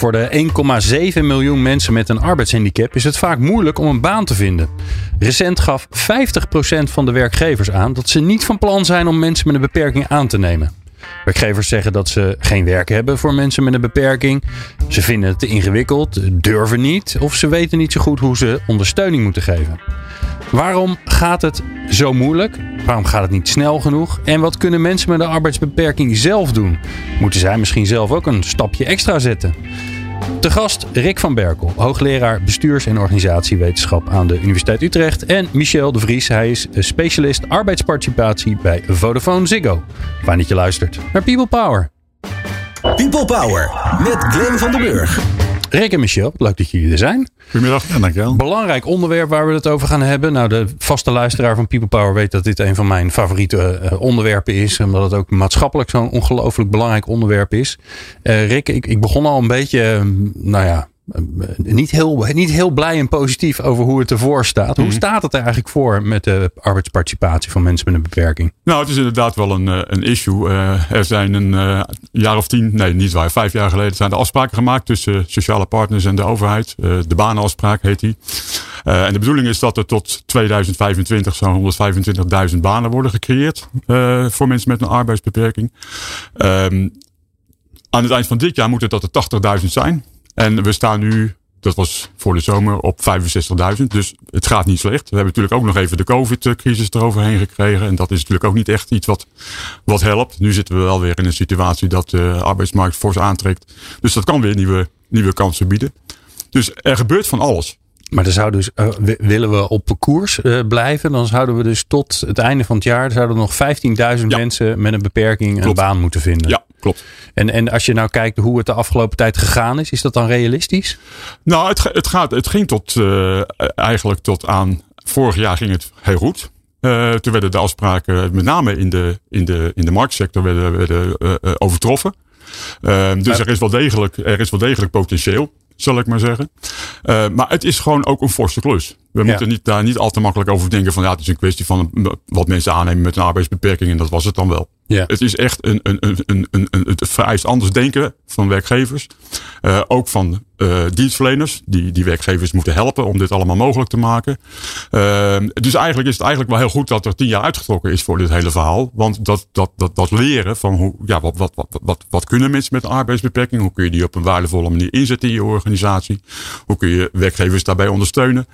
Voor de 1,7 miljoen mensen met een arbeidshandicap is het vaak moeilijk om een baan te vinden. Recent gaf 50% van de werkgevers aan dat ze niet van plan zijn om mensen met een beperking aan te nemen. Werkgevers zeggen dat ze geen werk hebben voor mensen met een beperking. Ze vinden het te ingewikkeld, durven niet of ze weten niet zo goed hoe ze ondersteuning moeten geven. Waarom gaat het zo moeilijk? Waarom gaat het niet snel genoeg? En wat kunnen mensen met een arbeidsbeperking zelf doen? Moeten zij misschien zelf ook een stapje extra zetten? Te gast Rick van Berkel, hoogleraar bestuurs- en organisatiewetenschap aan de Universiteit Utrecht. En Michel de Vries, hij is specialist arbeidsparticipatie bij Vodafone Ziggo. Fijn dat je luistert naar People Power. People Power met Glenn van den Burg. Rick en Michel, leuk dat jullie er zijn. Goedemiddag. Ja, dankjewel. Belangrijk onderwerp waar we het over gaan hebben. Nou, de vaste luisteraar van People Power weet dat dit een van mijn favoriete uh, onderwerpen is. Omdat het ook maatschappelijk zo'n ongelooflijk belangrijk onderwerp is. Uh, Rick, ik, ik begon al een beetje, uh, nou ja, niet heel, niet heel blij en positief over hoe het ervoor staat. Hoe staat het er eigenlijk voor met de arbeidsparticipatie van mensen met een beperking? Nou, het is inderdaad wel een, een issue. Uh, er zijn een uh, jaar of tien, nee niet waar, vijf jaar geleden zijn er afspraken gemaakt tussen sociale partners en de overheid. Uh, de banenafspraak heet die. en de bedoeling is dat er tot 2025 zo'n 125.000 banen worden gecreëerd voor mensen met een arbeidsbeperking. Um, aan het eind van dit jaar moet het dat er 80.000 zijn. En we staan nu, dat was voor de zomer, op 65.000. Dus het gaat niet slecht. We hebben natuurlijk ook nog even de COVID-crisis eroverheen gekregen. En dat is natuurlijk ook niet echt iets wat, wat helpt. Nu zitten we wel weer in een situatie dat de arbeidsmarkt fors aantrekt. Dus dat kan weer nieuwe, nieuwe kansen bieden. Dus er gebeurt van alles. Maar dan zou dus, uh, willen we op koers uh, blijven, dan zouden we dus tot het einde van het jaar zouden nog 15.000 ja. mensen met een beperking klopt. een baan moeten vinden. Ja, klopt. En, en als je nou kijkt hoe het de afgelopen tijd gegaan is, is dat dan realistisch? Nou, het, het, gaat, het ging tot uh, eigenlijk tot aan vorig jaar ging het heel goed. Uh, toen werden de afspraken, met name in de, in de, in de marktsector, werden, werden uh, overtroffen. Uh, dus er is, wel degelijk, er is wel degelijk potentieel zal ik maar zeggen. Maar het is gewoon ook een forse klus. We ja. moeten niet, daar niet al te makkelijk over denken van ja, het is een kwestie van wat mensen aannemen met een arbeidsbeperking en dat was het dan wel. Ja. Het is echt een, een, een, een, een, een, het vereist anders denken van werkgevers. Uh, ook van uh, dienstverleners, die, die werkgevers moeten helpen om dit allemaal mogelijk te maken. Uh, dus eigenlijk is het eigenlijk wel heel goed dat er tien jaar uitgetrokken is voor dit hele verhaal. Want dat, dat, dat, dat leren van hoe, ja, wat, wat, wat, wat, wat kunnen mensen met een arbeidsbeperking? Hoe kun je die op een waardevolle manier inzetten in je organisatie? Hoe kun je werkgevers daarbij ondersteunen?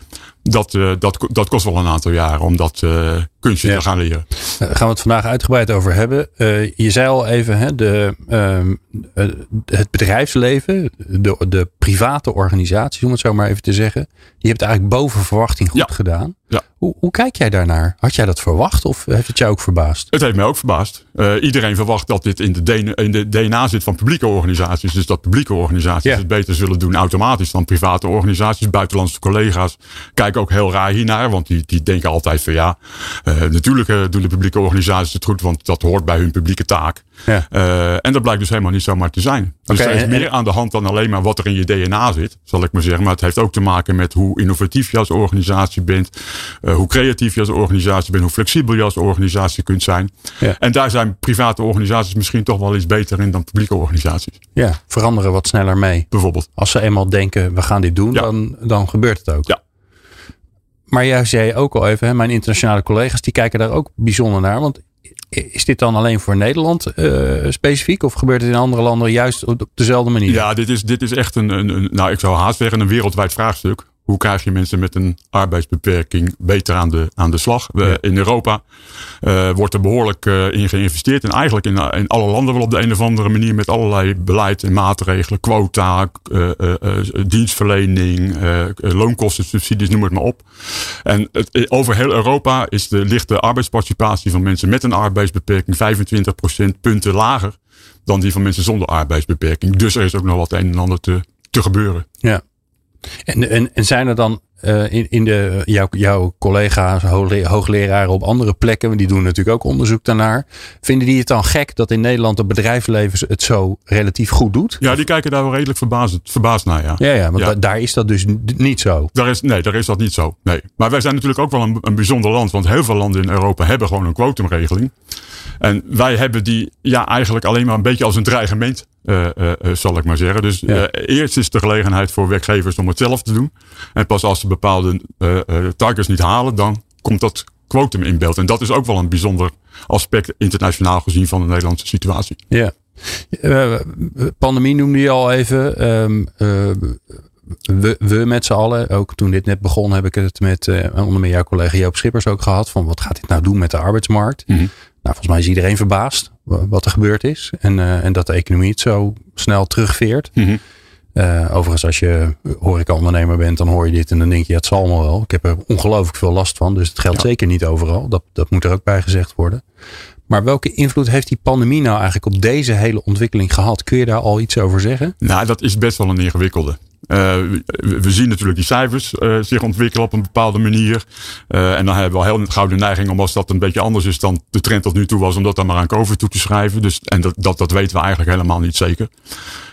Dat, uh, dat, dat kost wel een aantal jaren om dat uh, kunstje ja. te gaan leren. Daar gaan we het vandaag uitgebreid over hebben. Uh, je zei al even, hè, de, uh, het bedrijfsleven, de, de private organisaties, om het zo maar even te zeggen. Die hebt eigenlijk boven verwachting goed ja. gedaan. Ja. Hoe, hoe, kijk jij daarnaar? Had jij dat verwacht of heeft het jou ook verbaasd? Het heeft mij ook verbaasd. Uh, iedereen verwacht dat dit in de, DNA, in de, DNA, zit van publieke organisaties. Dus dat publieke organisaties het beter zullen doen automatisch dan private organisaties. Buitenlandse collega's kijken ook heel raar hiernaar. Want die, die denken altijd van ja, uh, natuurlijk uh, doen de publieke organisaties het goed. Want dat hoort bij hun publieke taak. Ja. en dat blijkt dus helemaal niet zomaar te zijn. Dus okay, er is en, meer aan de hand dan alleen maar wat er in je DNA zit. Zal ik maar zeggen. Maar het heeft ook te maken met hoe innovatief je als organisatie bent. hoe creatief je als organisatie bent, hoe flexibel je als organisatie kunt zijn. Ja. En daar zijn private organisaties misschien toch wel iets beter in dan publieke organisaties. Ja, veranderen wat sneller mee. Bijvoorbeeld. Als ze eenmaal denken, we gaan dit doen, ja. dan, dan gebeurt het ook. Ja. Maar jij zei ook al even, hè, mijn internationale collega's die kijken daar ook bijzonder naar. Want is dit dan alleen voor Nederland uh, specifiek? Of gebeurt het in andere landen juist op dezelfde manier? Ja, dit is, dit is echt een, een, een nou ik zou haast zeggen, een wereldwijd vraagstuk. Hoe krijg je mensen met een arbeidsbeperking beter aan de, aan de slag? Ja. In Europa uh, wordt er behoorlijk uh, in geïnvesteerd. En eigenlijk in, in alle landen wel op de een of andere manier met allerlei beleid en maatregelen. Quota, uh, dienstverlening, loonkostensubsidies, noem het maar op. En het, over heel Europa is de, ligt de arbeidsparticipatie van mensen met een arbeidsbeperking 25% punten lager dan die van mensen zonder arbeidsbeperking. Dus er is ook nog wat een en ander te, te gebeuren. Ja. En, en, en zijn er dan uh, in, in de, jouw, jouw collega's, hoogleraren op andere plekken, die doen natuurlijk ook onderzoek daarnaar. Vinden die het dan gek dat in Nederland het bedrijfsleven het zo relatief goed doet? Ja, die kijken daar wel redelijk verbaasd, verbaasd naar. Ja, ja, ja want daar is dat dus niet zo. Daar is, nee, daar is dat niet zo. Nee. Maar wij zijn natuurlijk ook wel een, een bijzonder land, want heel veel landen in Europa hebben gewoon een quotumregeling. En wij hebben die ja, eigenlijk alleen maar een beetje als een dreigement, uh, uh, zal ik maar zeggen. Dus ja. eerst is de gelegenheid voor werkgevers om het zelf te doen. En pas als ze bepaalde targets niet halen, dan komt dat quotum in beeld. En dat is ook wel een bijzonder aspect internationaal gezien van de Nederlandse situatie. Ja. pandemie noemde je al even. Um, we, we met z'n allen, ook toen dit net begon, heb ik het met onder meer jouw collega Joop Schippers ook gehad. Van wat gaat dit nou doen met de arbeidsmarkt? Mm -hmm. Nou, volgens mij is iedereen verbaasd wat er gebeurd is. En, uh, en dat de economie het zo snel terugveert. Mm -hmm. uh, overigens, als je horeca-ondernemer bent, dan hoor je dit en dan denk je, ja, het zal allemaal wel. Ik heb er ongelooflijk veel last van. Dus het geldt ja. zeker niet overal. Dat, dat moet er ook bij gezegd worden. Maar welke invloed heeft die pandemie nou eigenlijk op deze hele ontwikkeling gehad? Kun je daar al iets over zeggen? Nou, dat is best wel een ingewikkelde. Uh, we zien natuurlijk die cijfers uh, zich ontwikkelen op een bepaalde manier. Uh, en dan hebben we al heel gouden neiging om als dat een beetje anders is dan de trend tot nu toe was, om dat dan maar aan COVID toe te schrijven. Dus, en dat, dat, dat weten we eigenlijk helemaal niet zeker.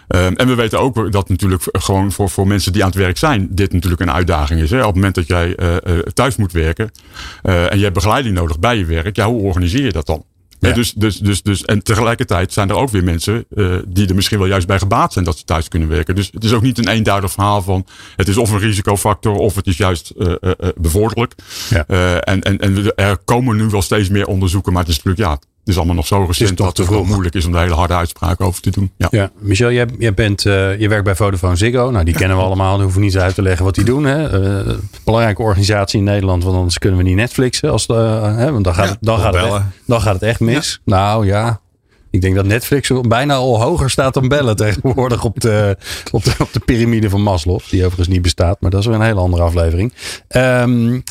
en we weten ook dat natuurlijk gewoon voor, voor mensen die aan het werk zijn, dit natuurlijk een uitdaging is. Hè? Op het moment dat jij thuis moet werken en je hebt begeleiding nodig bij je werk, ja, hoe organiseer je dat dan? Ja. dus, dus, dus, dus, en tegelijkertijd zijn er ook weer mensen uh, die er misschien wel juist bij gebaat zijn dat ze thuis kunnen werken. Dus het is ook niet een eenduidig verhaal van het is of een risicofactor of het is juist uh, uh, bevorderlijk. Ja. en, en, en er komen nu wel steeds meer onderzoeken, maar het is natuurlijk ja, is allemaal nog zo recent dat het wel moeilijk is om daar hele harde uitspraken over te doen. Ja, ja. Michel, jij, jij, bent, uh, je werkt bij Vodafone Ziggo. Nou, die kennen we allemaal. Dan hoeven we niet uit te leggen wat die doen. Hè. Uh, belangrijke organisatie in Nederland, want anders kunnen we niet Netflixen. Als de, uh, hè, want dan gaat, ja, dan, gaat het echt, dan gaat het echt mis. Ja. Nou ja, ik denk dat Netflix bijna al hoger staat dan bellen tegenwoordig op de, op de, op de piramide van Maslow. Die overigens niet bestaat, maar dat is weer een hele andere aflevering. Um,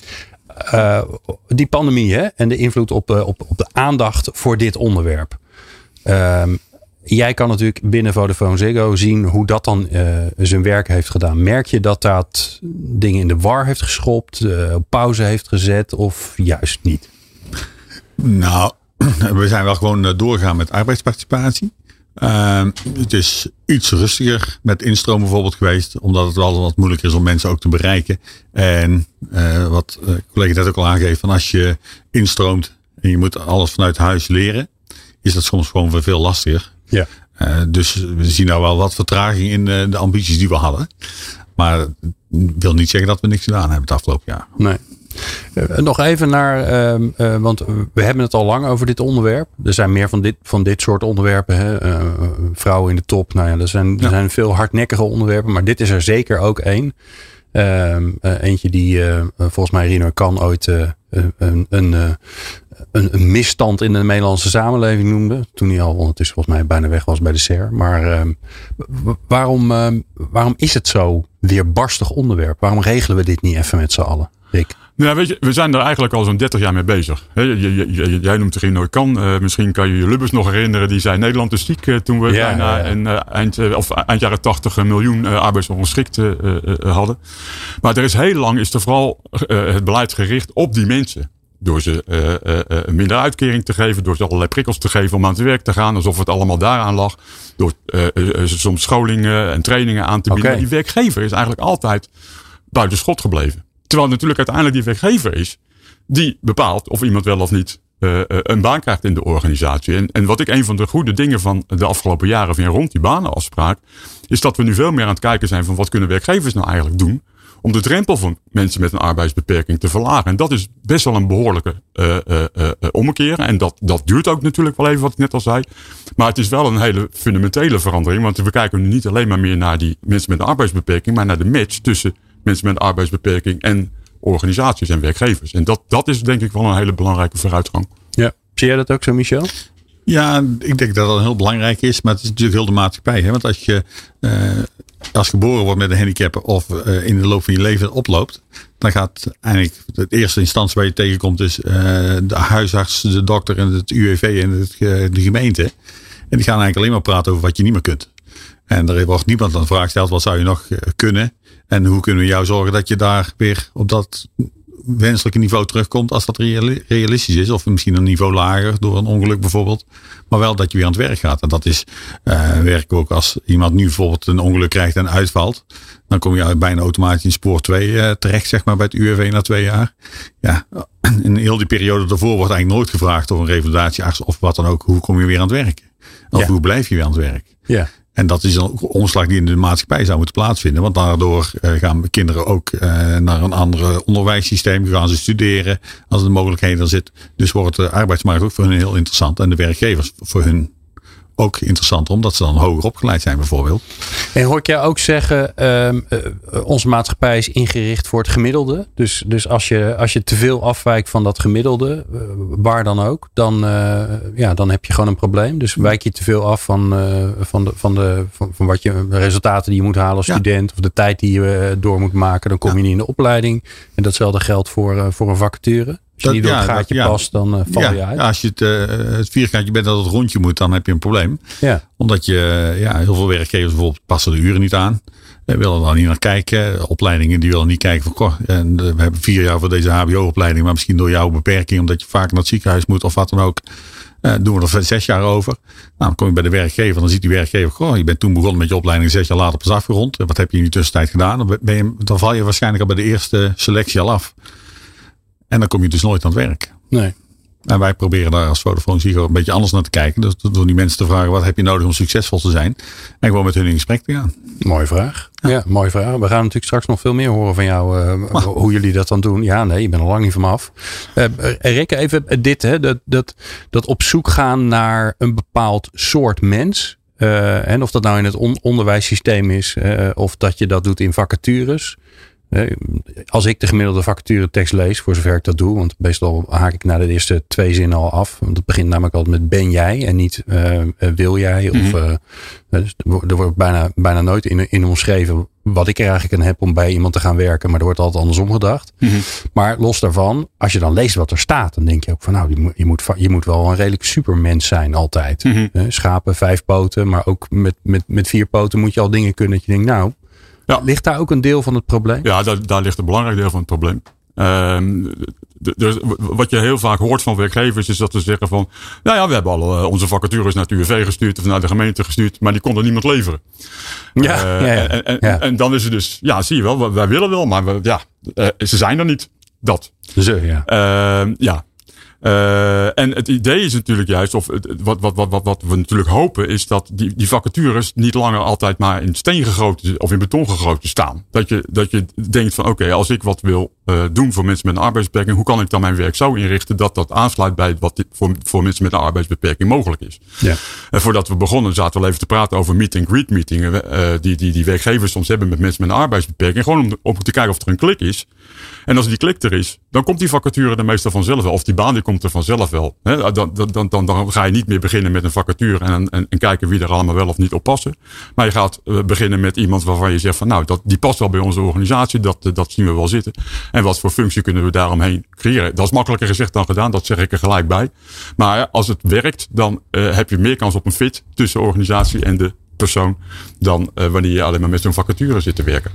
uh, die pandemie hè, en de invloed op, uh, op, op de aandacht voor dit onderwerp. Uh, jij kan natuurlijk binnen Vodafone Ziggo zien hoe dat dan uh, zijn werk heeft gedaan. Merk je dat dat dingen in de war heeft geschopt, op pauze heeft gezet of juist niet? Nou, we zijn wel gewoon doorgaan met arbeidsparticipatie. Uh, het is iets rustiger met instroom bijvoorbeeld geweest, omdat het wel wat moeilijker is om mensen ook te bereiken. En uh, wat uh, collega net ook al aangeeft, van als je instroomt en je moet alles vanuit huis leren, is dat soms gewoon veel lastiger. Ja. Uh, dus we zien nou wel wat vertraging in de ambities die we hadden. Maar dat wil niet zeggen dat we niks gedaan hebben het afgelopen jaar. Nee. Uh, nog even naar, uh, uh, want we hebben het al lang over dit onderwerp. Er zijn meer van dit, van dit soort onderwerpen. Hè? vrouwen in de top. Nou ja, er zijn, er zijn veel hardnekkige onderwerpen. Maar dit is er zeker ook één. Ehm, eentje die volgens mij Rino kan ooit een, een, een, een, misstand in de Nederlandse samenleving noemde. Toen hij al ondertussen volgens mij bijna weg was bij de SER. Maar ehm, waarom, waarom is het zo weerbarstig onderwerp? Waarom regelen we dit niet even met z'n allen? Rick? Nou, weet je, we zijn er eigenlijk al zo'n 30 jaar mee bezig. jij noemt Rino Kan. Uh, misschien kan je je Lubbers nog herinneren. Die zei Nederland is ziek uh, toen we ja, bijna ja, ja. Een, uh, eind, of eind jaren 80 een miljoen arbeidsongeschikten hadden. Maar er is heel lang is er vooral het beleid gericht op die mensen. Door ze minder uitkering te geven. Door ze allerlei prikkels te geven om aan het werk te gaan. Alsof het allemaal daaraan lag. Door soms scholingen en trainingen aan te bieden. Okay. Die werkgever is eigenlijk altijd buiten schot gebleven. Terwijl natuurlijk uiteindelijk die werkgever is die bepaalt of iemand wel of niet uh, een baan krijgt in de organisatie. En, en wat ik een van de goede dingen van de afgelopen jaren vind rond die banenafspraak, is dat we nu veel meer aan het kijken zijn van wat kunnen werkgevers nou eigenlijk doen om de drempel van mensen met een arbeidsbeperking te verlagen. En dat is best wel een behoorlijke uh, uh, ommekeer. En dat, dat duurt ook natuurlijk wel even, wat ik net al zei. Maar het is wel een hele fundamentele verandering. Want we kijken nu niet alleen maar meer naar die mensen met een arbeidsbeperking, maar naar de match tussen mensen met een arbeidsbeperking en organisaties en werkgevers. En dat, dat is denk ik wel een hele belangrijke vooruitgang. Ja, zie jij dat ook zo, Michel? Ja, ik denk dat dat heel belangrijk is, maar het is natuurlijk heel de maatschappij. Hè? Want als je uh, als geboren wordt met een handicap of uh, in de loop van je leven oploopt, dan gaat eigenlijk de eerste instantie waar je tegenkomt is uh, de huisarts, de dokter en het UWV en het, de gemeente. En die gaan eigenlijk alleen maar praten over wat je niet meer kunt. En er wordt niemand aan de vraag gesteld, wat zou je nog kunnen? En hoe kunnen we jou zorgen dat je daar weer op dat wenselijke niveau terugkomt als dat realistisch is. Of misschien een niveau lager door een ongeluk bijvoorbeeld. Maar wel dat je weer aan het werk gaat. En dat is uh, werk ook als iemand nu bijvoorbeeld een ongeluk krijgt en uitvalt. Dan kom je bijna automatisch in spoor 2 uh, eh, terecht, zeg maar, bij het UWV na twee jaar. Ja, in heel die periode daarvoor wordt eigenlijk nooit gevraagd door een revalidatiearts of wat dan ook. Hoe kom je weer aan het werk? Of hoe blijf je weer aan het werk? Ja. En dat is een omslag die in de maatschappij zou moeten plaatsvinden. Want daardoor uh, gaan kinderen ook uh, naar een ander onderwijssysteem. Gaan ze studeren als de mogelijkheden er zit. Dus wordt de arbeidsmarkt ook voor hun heel interessant. En de werkgevers voor hun ook interessant omdat ze dan hoger opgeleid zijn bijvoorbeeld. En hoor ik jou ook zeggen, uh, onze maatschappij is ingericht voor het gemiddelde. Dus, dus als, je, als je te veel afwijkt van dat gemiddelde, uh, waar dan ook, dan, uh, ja, dan heb je gewoon een probleem. Dus wijk je te veel af van, van, de, van, de, van, van, wat je, resultaten die je moet halen als student of de tijd die je door moet maken, dan kom je niet in de opleiding. En datzelfde geldt voor, voor een vacature. Als je niet door het gaatje ja, past, dan uh, val je uit. als je het, uh, het vierkantje bent dat het rondje moet, dan heb je een probleem. Ja. Omdat je, ja, heel veel werkgevers bijvoorbeeld passen de uren niet aan. We willen er niet naar kijken. Opleidingen die willen niet kijken van, goh, en we hebben vier jaar voor deze HBO-opleiding, maar misschien door jouw beperking, omdat je vaak naar het ziekenhuis moet of wat dan ook. Doen we er zes jaar over. Nou, dan kom je bij de werkgever. Dan ziet die werkgever, goh, je bent toen begonnen met je opleiding. Zes jaar later pas afgerond. Wat heb je in die tussentijd gedaan? Dan, ben je, dan val je waarschijnlijk al bij de eerste selectie al af. En dan kom je dus nooit aan het werk. Nee. En wij proberen daar als Vodafone Ziggo een beetje anders naar te kijken. Dus door die mensen te vragen, wat heb je nodig om succesvol te zijn? En gewoon met hun in gesprek te gaan. Mooie vraag. Ja, mooie vraag. We gaan natuurlijk straks nog veel meer horen van jou. Uh, hoe jullie dat dan doen. Ja, nee, je bent er lang niet van af. Uh, Rikke, even dit. Hè, dat, dat, dat op zoek gaan naar een bepaald soort mens. Uh, en of dat nou in het on onderwijssysteem is. of dat je dat doet in vacatures. Als ik de gemiddelde vacature tekst lees, voor zover ik dat doe, want meestal haak ik na de eerste twee zinnen al af. Want het begint namelijk altijd met ben jij en niet uh, wil jij. Of, mm -hmm. uh, dus er wordt bijna, bijna nooit in, in omschreven wat ik er eigenlijk aan heb om bij iemand te gaan werken. Maar er wordt altijd andersom gedacht. Mm -hmm. Maar los daarvan, als je dan leest wat er staat, dan denk je ook van nou, je moet, je moet wel een redelijk supermens zijn altijd. Mm -hmm. Schapen, vijf poten, maar ook met, met, met vier poten moet je al dingen kunnen dat je denkt nou ja. Ligt daar ook een deel van het probleem? Ja, daar, daar ligt een belangrijk deel van het probleem. Um, dus wat je heel vaak hoort van werkgevers is dat ze zeggen van, nou ja, we hebben al uh, onze vacatures naar het UWV gestuurd of naar de gemeente gestuurd, maar die konden niemand leveren. Ja, uh, ja, ja, en, en, en, dan is het dus, ja, zie je wel, wij willen wel, maar we, ja, uh, ze zijn er niet. Dat. Zo, ja. Ehm, ja. Uh, en het idee is natuurlijk juist, of wat, wat, wat, wat, we natuurlijk hopen, is dat die, die vacatures niet langer altijd maar in steen gegoten of in beton gegoten staan. Dat je, dat je denkt van oké, als ik wat wil uh, doen voor mensen met een arbeidsbeperking, hoe kan ik dan mijn werk zo inrichten dat dat aansluit bij wat voor, voor mensen met een arbeidsbeperking mogelijk is. Ja. En voordat we begonnen zaten we al even te praten over meet-and-greet meetingen, uh, die, die, die werkgevers soms hebben met mensen met een arbeidsbeperking. Gewoon om, om te kijken of er een klik is. En als die klik er is, dan komt die vacature er meestal vanzelf wel. Of die baan die komt er vanzelf wel. dan, dan, dan, dan, ga je niet meer beginnen met een vacature en, en, en, kijken wie er allemaal wel of niet op passen. Maar je gaat eh, beginnen met iemand waarvan je zegt van nou, dat, die past wel bij onze organisatie. Dat, dat zien we wel zitten. En wat voor functie kunnen we daaromheen creëren? Dat is makkelijker gezegd dan gedaan. Dat zeg ik er gelijk bij. Maar als het werkt, dan uh, heb je meer kans op een fit tussen organisatie en de persoon dan uh, wanneer je alleen maar met zo'n vacature zit te werken.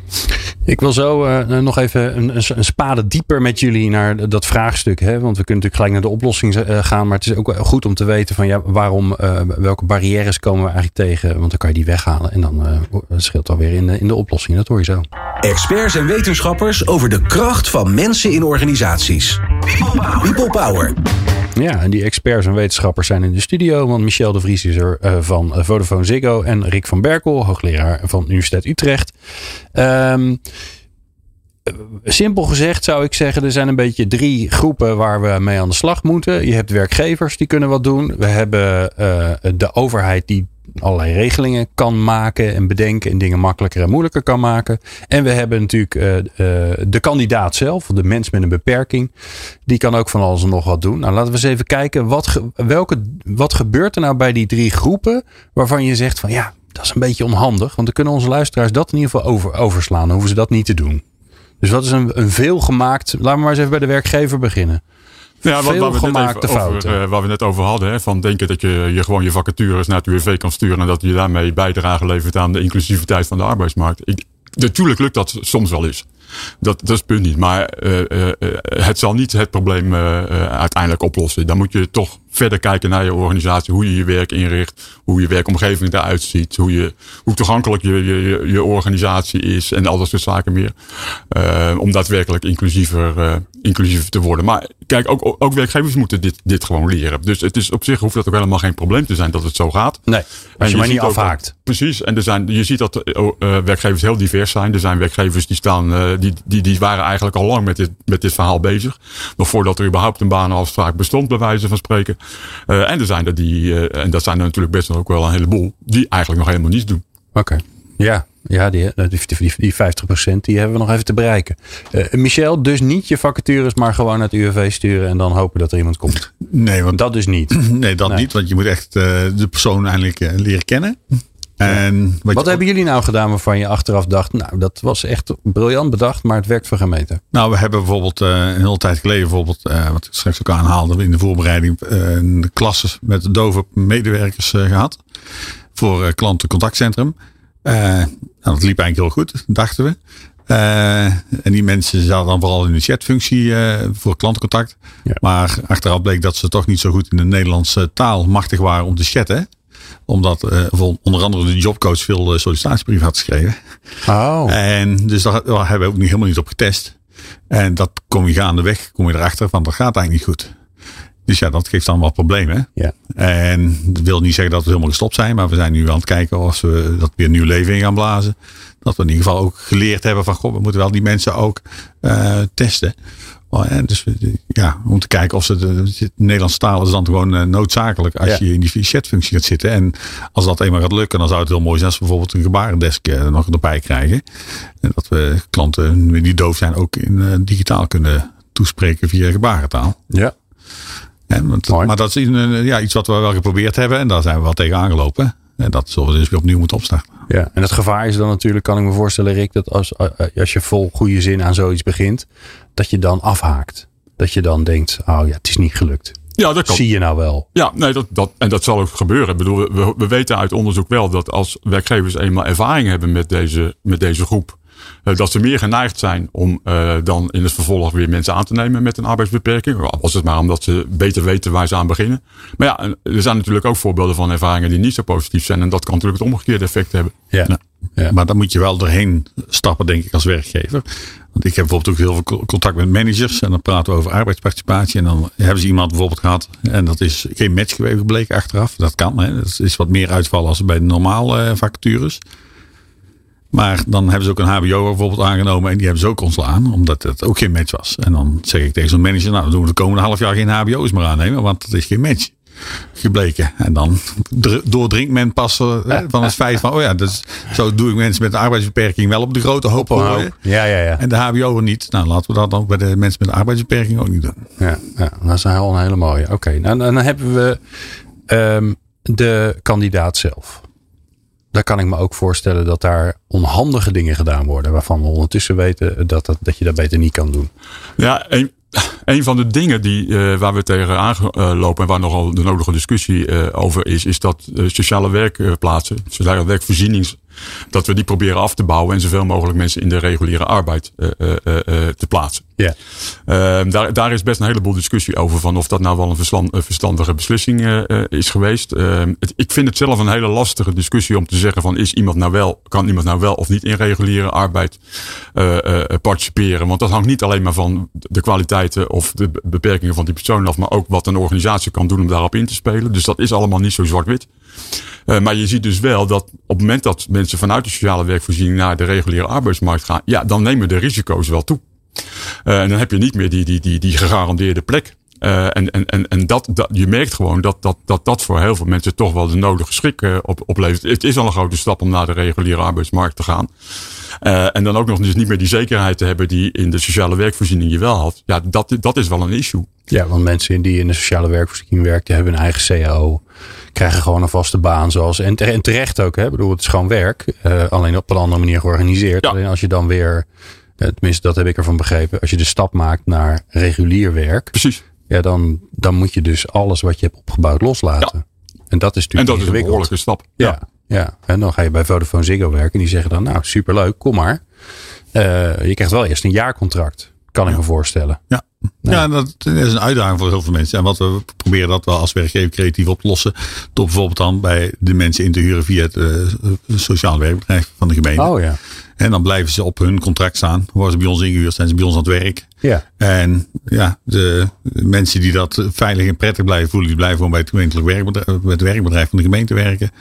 Ik wil zo uh, nog even een, een, spade dieper met jullie naar dat vraagstuk. Hè? Want we kunnen natuurlijk gelijk naar de oplossing uh, gaan. Maar het is ook goed om te weten van ja, waarom, welke barrières komen we eigenlijk tegen. Want dan kan je die weghalen en dan scheelt alweer in, in de oplossing. Dat hoor je zo. Experts en wetenschappers over de kracht van mensen in organisaties. People Power. People Power. Ja, en die experts en wetenschappers zijn in de studio. Want Michel de Vries is er uh, van Vodafone Ziggo. En Van Berkel, hoogleraar van Universiteit Utrecht. Um, simpel gezegd zou ik zeggen, er zijn een beetje drie groepen waar we mee aan de slag moeten. Je hebt werkgevers die kunnen wat doen. We hebben uh, de overheid die allerlei regelingen kan maken en bedenken en dingen makkelijker en moeilijker kan maken. En we hebben natuurlijk uh, de kandidaat zelf, de mens met een beperking. Die kan ook van alles en nog wat doen. Nou, laten we eens even kijken, wat, welke, wat gebeurt er nou bij die drie groepen waarvan je zegt van ja, dat is een beetje onhandig. Want dan kunnen onze luisteraars dat in ieder geval over, overslaan. Dan hoeven ze dat niet te doen. Dus wat is een, een veelgemaakt, laten we maar eens even bij de werkgever beginnen. Ja, wat, waar, we net over, uh, waar we net over hadden. Hè, van denken dat je, je gewoon je vacatures naar het UWV kan sturen. En dat je daarmee bijdrage levert aan de inclusiviteit van de arbeidsmarkt. Ik, natuurlijk lukt dat soms wel eens. Dat, dat is het punt niet. Maar uh, uh, het zal niet het probleem uiteindelijk oplossen. Dan moet je toch verder kijken naar je organisatie. Hoe je je werk inricht. Hoe je werkomgeving eruit ziet. Hoe, je, hoe toegankelijk je, je, je organisatie is. En al dat soort zaken meer. om daadwerkelijk inclusiever, inclusiever te worden. Maar kijk, ook, ook werkgevers moeten dit, dit gewoon leren. Dus het is op zich hoeft dat ook helemaal geen probleem te zijn dat het zo gaat. Nee, als je, maar niet afhaakt. precies. En er zijn, je ziet dat werkgevers heel divers zijn. Er zijn werkgevers die staan die, die, die waren eigenlijk al lang met dit, met dit verhaal bezig. Nog voordat er überhaupt een banenafspraak bestond, bij wijze van spreken. Uh, en er zijn er die, uh, en dat zijn er natuurlijk best ook wel een heleboel, die eigenlijk nog helemaal niets doen. Oké. Ja, ja die, die, die, die 50% die hebben we nog even te bereiken. Uh, Michel, dus niet je vacatures, maar gewoon naar het UWV sturen en dan hopen dat er iemand komt. Nee, want dat dus niet. Nee, dat nee. niet, want je moet echt de persoon eindelijk leren kennen. En wat, wat hebben jullie nou gedaan waarvan je achteraf dacht, nou dat was echt briljant bedacht, maar het werkt voor geen meter? Nou, we hebben bijvoorbeeld uh, een hele tijd geleden, bijvoorbeeld, uh, wat ik straks ook aanhaalde in de voorbereiding, uh, een klasse met dove medewerkers gehad voor klantencontactcentrum. nou, dat liep eigenlijk heel goed, dachten we. en die mensen zaten dan vooral in de chatfunctie voor klantencontact. Ja. Maar achteraf bleek dat ze toch niet zo goed in de Nederlandse taal machtig waren om te chatten omdat uh, onder andere de jobcoach veel uh, sollicitatiebrief had geschreven. Oh. En dus daar, daar hebben we ook niet, helemaal niet op getest. En dat kom je gaandeweg, kom je erachter van dat gaat eigenlijk niet goed. Dus ja, dat geeft dan wat problemen. Ja. En dat wil niet zeggen dat we helemaal gestopt zijn. Maar we zijn nu aan het kijken of we dat weer nieuw leven in gaan blazen. Dat we in ieder geval ook geleerd hebben van, god, we moeten wel die mensen ook uh, testen. En dus ja, om te kijken of ze de, de Nederlandse taal is dan gewoon uh, noodzakelijk als ja. je in die chatfunctie gaat zitten. En als dat eenmaal gaat lukken, dan zou het heel mooi zijn als we bijvoorbeeld een gebarendesk uh, nog erbij krijgen. En dat we klanten die doof zijn ook in uh, digitaal kunnen toespreken via gebarentaal. Ja. En, want, maar dat is ja, iets wat we wel geprobeerd hebben en daar zijn we wel tegen aangelopen. En dat zullen we dus weer opnieuw moeten opstarten. Ja, en het gevaar is dan natuurlijk, kan ik me voorstellen, Rick, dat als, als je vol goede zin aan zoiets begint, dat je dan afhaakt. Dat je dan denkt, oh ja, het is niet gelukt. Ja, dat kan. Zie je nou wel. Ja, nee, dat, dat, en dat zal ook gebeuren. Ik bedoel, we, we weten uit onderzoek wel dat als werkgevers eenmaal ervaring hebben met deze, met deze groep, dat ze meer geneigd zijn om uh, dan in het vervolg weer mensen aan te nemen met een arbeidsbeperking. Was het maar omdat ze beter weten waar ze aan beginnen. Maar ja, er zijn natuurlijk ook voorbeelden van ervaringen die niet zo positief zijn. En dat kan natuurlijk het omgekeerde effect hebben. Ja. Nou, ja. Maar dan moet je wel doorheen stappen, denk ik, als werkgever. Want ik heb bijvoorbeeld ook heel veel contact met managers. En dan praten we over arbeidsparticipatie. En dan hebben ze iemand bijvoorbeeld gehad. En dat is geen match gebleken achteraf. Dat kan. Hè. Dat is wat meer uitvallen als bij de normale vacatures. Maar dan hebben ze ook een HBO bijvoorbeeld aangenomen en die hebben ze ook ontslaan, omdat het ook geen match was. En dan zeg ik tegen zo'n manager, nou dan doen we de komende half jaar geen HBO's meer aannemen, want dat is geen match gebleken. En dan doordringt men pas van het feit van, oh ja, dus, zo doe ik mensen met een arbeidsbeperking wel op de grote hoop gooien. Ja, ja, ja. En de HBO niet. Nou, laten we dat dan bij de mensen met een arbeidsbeperking ook niet doen. Ja, ja dat is al een hele mooie. Oké, okay, nou, dan hebben we um, de kandidaat zelf daar kan ik me ook voorstellen dat daar onhandige dingen gedaan worden. Waarvan we ondertussen weten dat, dat, dat je dat beter niet kan doen. Ja, een, een van de dingen die, uh, waar we tegen aanlopen en waar nogal de nodige discussie uh, over is, is dat sociale werkplaatsen, sociale werkvoorzienings dat we die proberen af te bouwen en zoveel mogelijk mensen in de reguliere arbeid uh, uh, uh, te plaatsen. Ja. Ehm, daar, daar is best een heleboel discussie over van of dat nou wel een verstand, verstandige beslissing is geweest. Ehm, het, ik vind het zelf een hele lastige discussie om te zeggen van is iemand nou wel, kan iemand nou wel of niet in reguliere arbeid participeren. Want dat hangt niet alleen maar van de kwaliteiten of de beperkingen van die persoon af, maar ook wat een organisatie kan doen om daarop in te spelen. Dus dat is allemaal niet zo zwart-wit. Uh, maar je ziet dus wel dat op het moment dat mensen vanuit de sociale werkvoorziening naar de reguliere arbeidsmarkt gaan, ja, dan nemen de risico's wel toe. Uh, en dan heb je niet meer die, die, die, die gegarandeerde plek. Uh, en en, en, en dat, dat, je merkt gewoon dat dat, dat dat voor heel veel mensen toch wel de nodige schrik op, oplevert. Het is al een grote stap om naar de reguliere arbeidsmarkt te gaan. Uh, en dan ook nog dus niet meer die zekerheid te hebben die in de sociale werkvoorziening je wel had. Ja, dat, dat is wel een issue. Ja, want mensen die in de sociale werkvoorziening werken, hebben een eigen CAO. Krijgen gewoon een vaste baan. Zoals, en, terecht ook. Hè? Ik bedoel, het is gewoon werk. Uh, alleen op een andere manier georganiseerd. Ja. Alleen als je dan weer, tenminste dat heb ik ervan begrepen. Als je de stap maakt naar regulier werk. Precies. Ja, dan, dan moet je dus alles wat je hebt opgebouwd loslaten. Ja. En dat is natuurlijk En dat is een behoorlijke stap. Ja. ja. Ja, en dan ga je bij Vodafone Ziggo werken. En die zeggen dan, nou superleuk, kom maar. je krijgt wel eerst een jaarcontract. Kan ik me voorstellen. Ja, ja dat is een uitdaging voor heel veel mensen. En wat we proberen dat wel als werkgever creatief op te lossen. Door bijvoorbeeld dan bij de mensen in te huren via het uh, sociaal werkbedrijf van de gemeente. Oh ja. En dan blijven ze op hun contract staan. Worden ze bij ons ingehuurd, zijn ze bij ons aan het werk. Ja. En ja, de mensen die dat veilig en prettig blijven voelen, die blijven gewoon bij het gemeentelijk werkbedrijf, het werkbedrijf van de gemeente werken.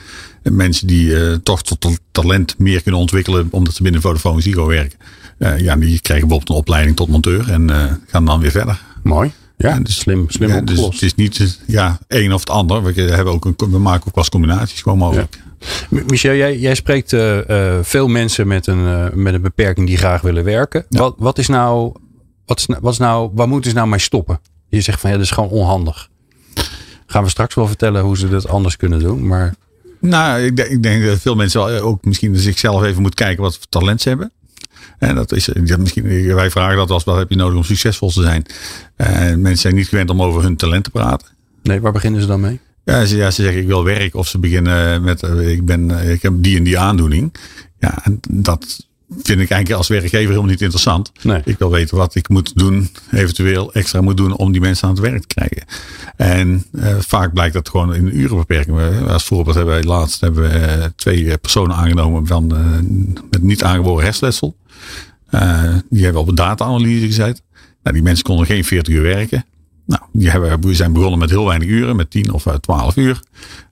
En mensen die uh, toch tot talent meer kunnen ontwikkelen, omdat ze binnen Vodafone Ziggo werken. Uh, ja, die krijgen bijvoorbeeld een opleiding tot monteur en uh, gaan dan weer verder. Mooi. Ja, dus, slim, slim ja, dus het is niet ja, één of het ander. We, hebben ook een, we maken ook wel eens combinaties gewoon mogelijk. Ja. Michel, jij, jij spreekt uh, veel mensen met een, met een beperking die graag willen werken. Wat, wat is nou, wat is, wat is nou, waar moeten ze nou mee stoppen? Je zegt van ja, dat is gewoon onhandig. Gaan we straks wel vertellen hoe ze dat anders kunnen doen. Maar... Nou, ik denk, ik denk dat veel mensen ook misschien zichzelf even moeten kijken wat voor talent ze hebben. En dat is, misschien, wij vragen dat als wat heb je nodig om succesvol te zijn. En mensen zijn niet gewend om over hun talent te praten. Nee, waar beginnen ze dan mee? Ja, ze, ja, ze zeggen ik wil werk of ze beginnen met eh, ik, ben, eh, ik heb die en die aandoening. Ja, en dat vind ik eigenlijk als werkgever helemaal niet interessant. Nee. Ik wil weten wat ik moet doen, eventueel extra moet doen om die mensen aan het werk te krijgen. En uh, vaak blijkt dat gewoon in een urenbeperking. Als voorbeeld hebben wij laatst hebben we, twee personen aangenomen van, uh, met niet aangeboren hersenletsel. die hebben op een data-analyse gezet. Nou, die mensen konden geen 40 uur werken. Nou, die hebben, zijn begonnen met heel weinig uren, met 10 of 12 uur.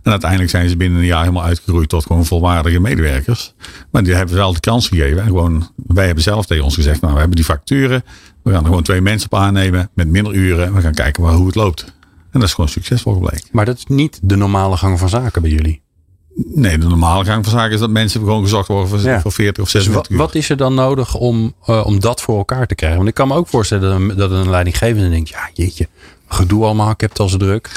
En uiteindelijk zijn ze binnen een jaar helemaal uitgegroeid tot gewoon volwaardige medewerkers. Maar die hebben wel de kans gegeven. En gewoon, wij hebben zelf tegen ons gezegd, nou, we hebben die facturen. We gaan er gewoon twee mensen op aannemen met minder uren. We gaan kijken hoe het loopt. En dat is gewoon succesvol gebleken. Maar dat is niet de normale gang van zaken bij jullie? Nee, de normale gang van zaken is dat mensen gewoon gezocht worden voor, ja. voor 40 of 46 dus wat, wat, is er dan nodig om, uh, om dat voor elkaar te krijgen? Want ik kan me ook voorstellen dat een, dat een leidinggevende denkt, ja jeetje, gedoe allemaal, ik heb het al zo druk.